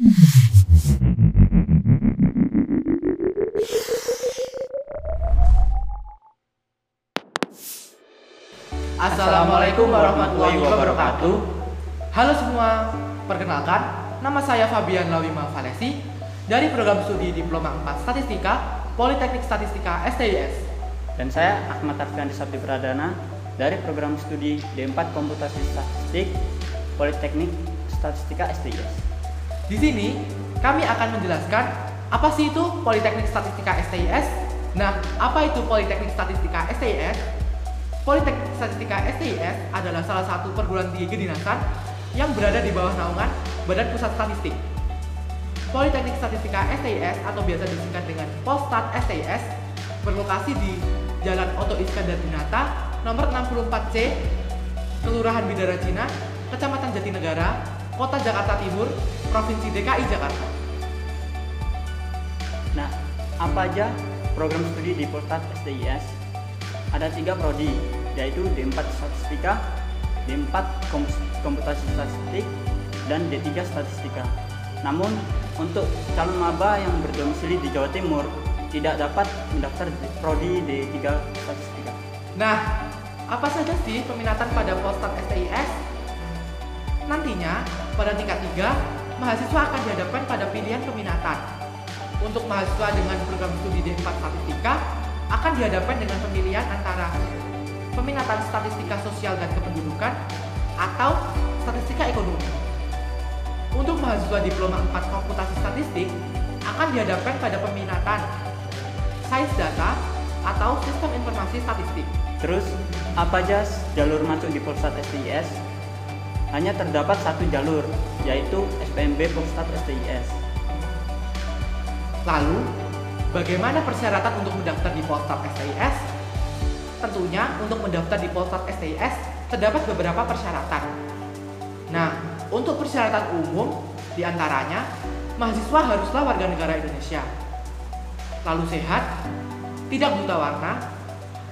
Assalamualaikum warahmatullahi wabarakatuh. Halo semua, perkenalkan, nama saya Fabian Lawima Valesi dari program studi Diploma 4 Statistika Politeknik Statistika STIS. Dan saya Ahmad Arfiandi Sabdi Pradana dari program studi D4 Komputasi Statistik Politeknik Statistika STIS. Di sini kami akan menjelaskan apa sih itu Politeknik Statistika STIS. Nah, apa itu Politeknik Statistika STIS? Politeknik Statistika STIS adalah salah satu perguruan tinggi kedinasan yang berada di bawah naungan Badan Pusat Statistik. Politeknik Statistika STIS atau biasa disingkat dengan Polstat STIS berlokasi di Jalan Oto Iskandar Dinata nomor 64C, Kelurahan Bidara Cina, Kecamatan Jatinegara, Kota Jakarta Timur, Provinsi DKI Jakarta. Nah, apa aja program studi di Polstat STIS? Ada tiga prodi, yaitu D4 Statistika, D4 Komputasi Statistik, dan D3 Statistika. Namun, untuk calon maba yang berdomisili di Jawa Timur tidak dapat mendaftar di prodi D3 Statistika. Nah, apa saja sih peminatan pada Polstat STIS? Nantinya, pada tingkat 3, mahasiswa akan dihadapkan pada pilihan peminatan. Untuk mahasiswa dengan program studi D4 Statistika, akan dihadapkan dengan pemilihan antara peminatan statistika sosial dan kependudukan atau statistika ekonomi. Untuk mahasiswa diploma 4 komputasi statistik akan dihadapkan pada peminatan sains data atau sistem informasi statistik. Terus, apa aja jalur masuk di Polstat STIS? Hanya terdapat satu jalur, yaitu SPMB Polstat STIS. Lalu, Bagaimana persyaratan untuk mendaftar di Polstat STIS? Tentunya untuk mendaftar di Polstat STIS terdapat beberapa persyaratan. Nah, untuk persyaratan umum di antaranya mahasiswa haruslah warga negara Indonesia, lalu sehat, tidak buta warna,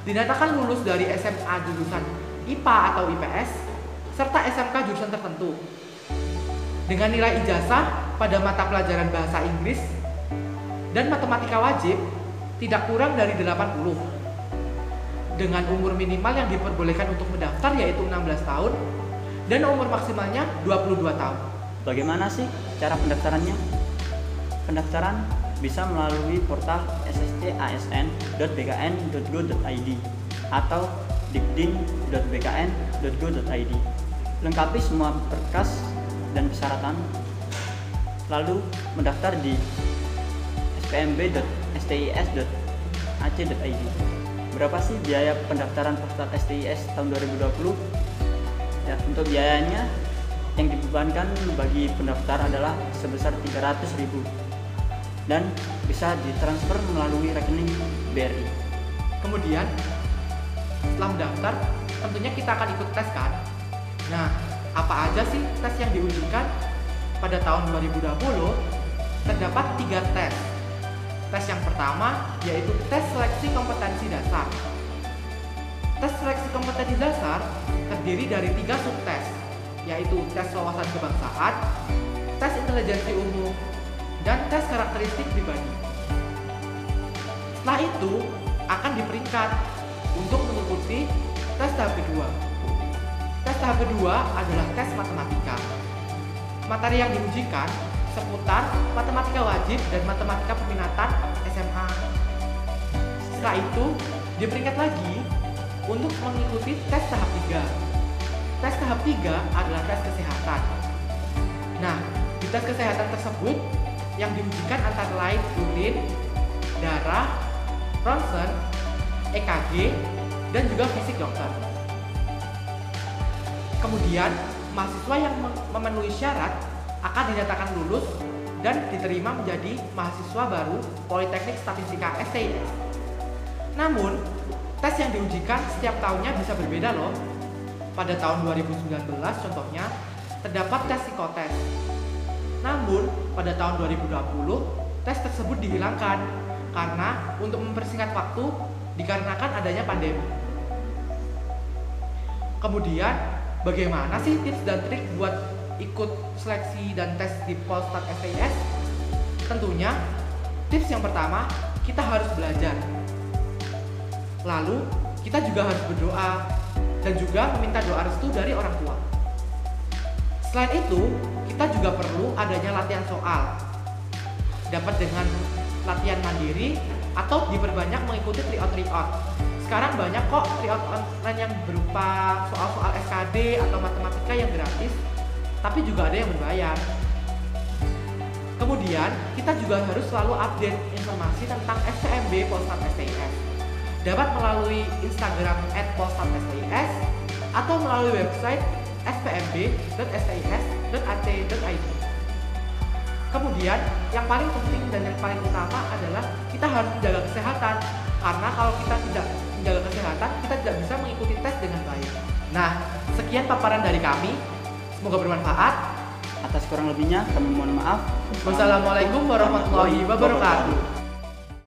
dinyatakan lulus dari SMA jurusan IPA atau IPS, serta SMK jurusan tertentu. Dengan nilai ijazah pada mata pelajaran bahasa Inggris dan matematika wajib tidak kurang dari 80 dengan umur minimal yang diperbolehkan untuk mendaftar yaitu 16 tahun dan umur maksimalnya 22 tahun. Bagaimana sih cara pendaftarannya? Pendaftaran bisa melalui portal sstasn.bkn.go.id atau dikdin.bkn.go.id. Lengkapi semua berkas dan persyaratan, lalu mendaftar di pmb.stis.ac.id. Berapa sih biaya pendaftaran peserta STIS tahun 2020? Ya, untuk biayanya yang dibebankan bagi pendaftar adalah sebesar 300.000 dan bisa ditransfer melalui rekening BRI. Kemudian setelah mendaftar, tentunya kita akan ikut tes kan? Nah, apa aja sih tes yang diujikan? Pada tahun 2020 terdapat tiga tes Tes yang pertama yaitu tes seleksi kompetensi dasar. Tes seleksi kompetensi dasar terdiri dari tiga subtes, yaitu tes wawasan kebangsaan, tes intelijensi umum, dan tes karakteristik pribadi. Setelah itu akan diperingkat untuk mengikuti tes tahap kedua. Tes tahap kedua adalah tes matematika. Materi yang diujikan seputar matematika wajib dan matematika peminatan SMA. Setelah itu, diperingkat lagi untuk mengikuti tes tahap 3. Tes tahap 3 adalah tes kesehatan. Nah, di tes kesehatan tersebut yang diujikan antara lain urin, darah, ronsen, EKG, dan juga fisik dokter. Kemudian, mahasiswa yang memenuhi syarat akan dinyatakan lulus dan diterima menjadi mahasiswa baru Politeknik Statistika STIS. Namun, tes yang diujikan setiap tahunnya bisa berbeda loh. Pada tahun 2019 contohnya, terdapat tes psikotes. Namun, pada tahun 2020, tes tersebut dihilangkan karena untuk mempersingkat waktu dikarenakan adanya pandemi. Kemudian, bagaimana sih tips dan trik buat ikut seleksi dan tes di Polstat STIS? Tentunya tips yang pertama kita harus belajar. Lalu kita juga harus berdoa dan juga meminta doa restu dari orang tua. Selain itu, kita juga perlu adanya latihan soal. Dapat dengan latihan mandiri atau diperbanyak mengikuti tryout tryout. Sekarang banyak kok tryout online yang berupa soal-soal SKD atau matematika yang gratis, tapi juga ada yang berbayar. Kemudian, kita juga harus selalu update informasi tentang STMB Polsat STIS. Dapat melalui Instagram @polsat_stis atau melalui website spmb.stis.ac.id. Kemudian, yang paling penting dan yang paling utama adalah kita harus menjaga kesehatan. Karena kalau kita tidak menjaga kesehatan, kita tidak bisa mengikuti tes dengan baik. Nah, sekian paparan dari kami. Semoga bermanfaat. Atas kurang lebihnya kami mohon maaf. Wassalamualaikum warahmatullahi wabarakatuh.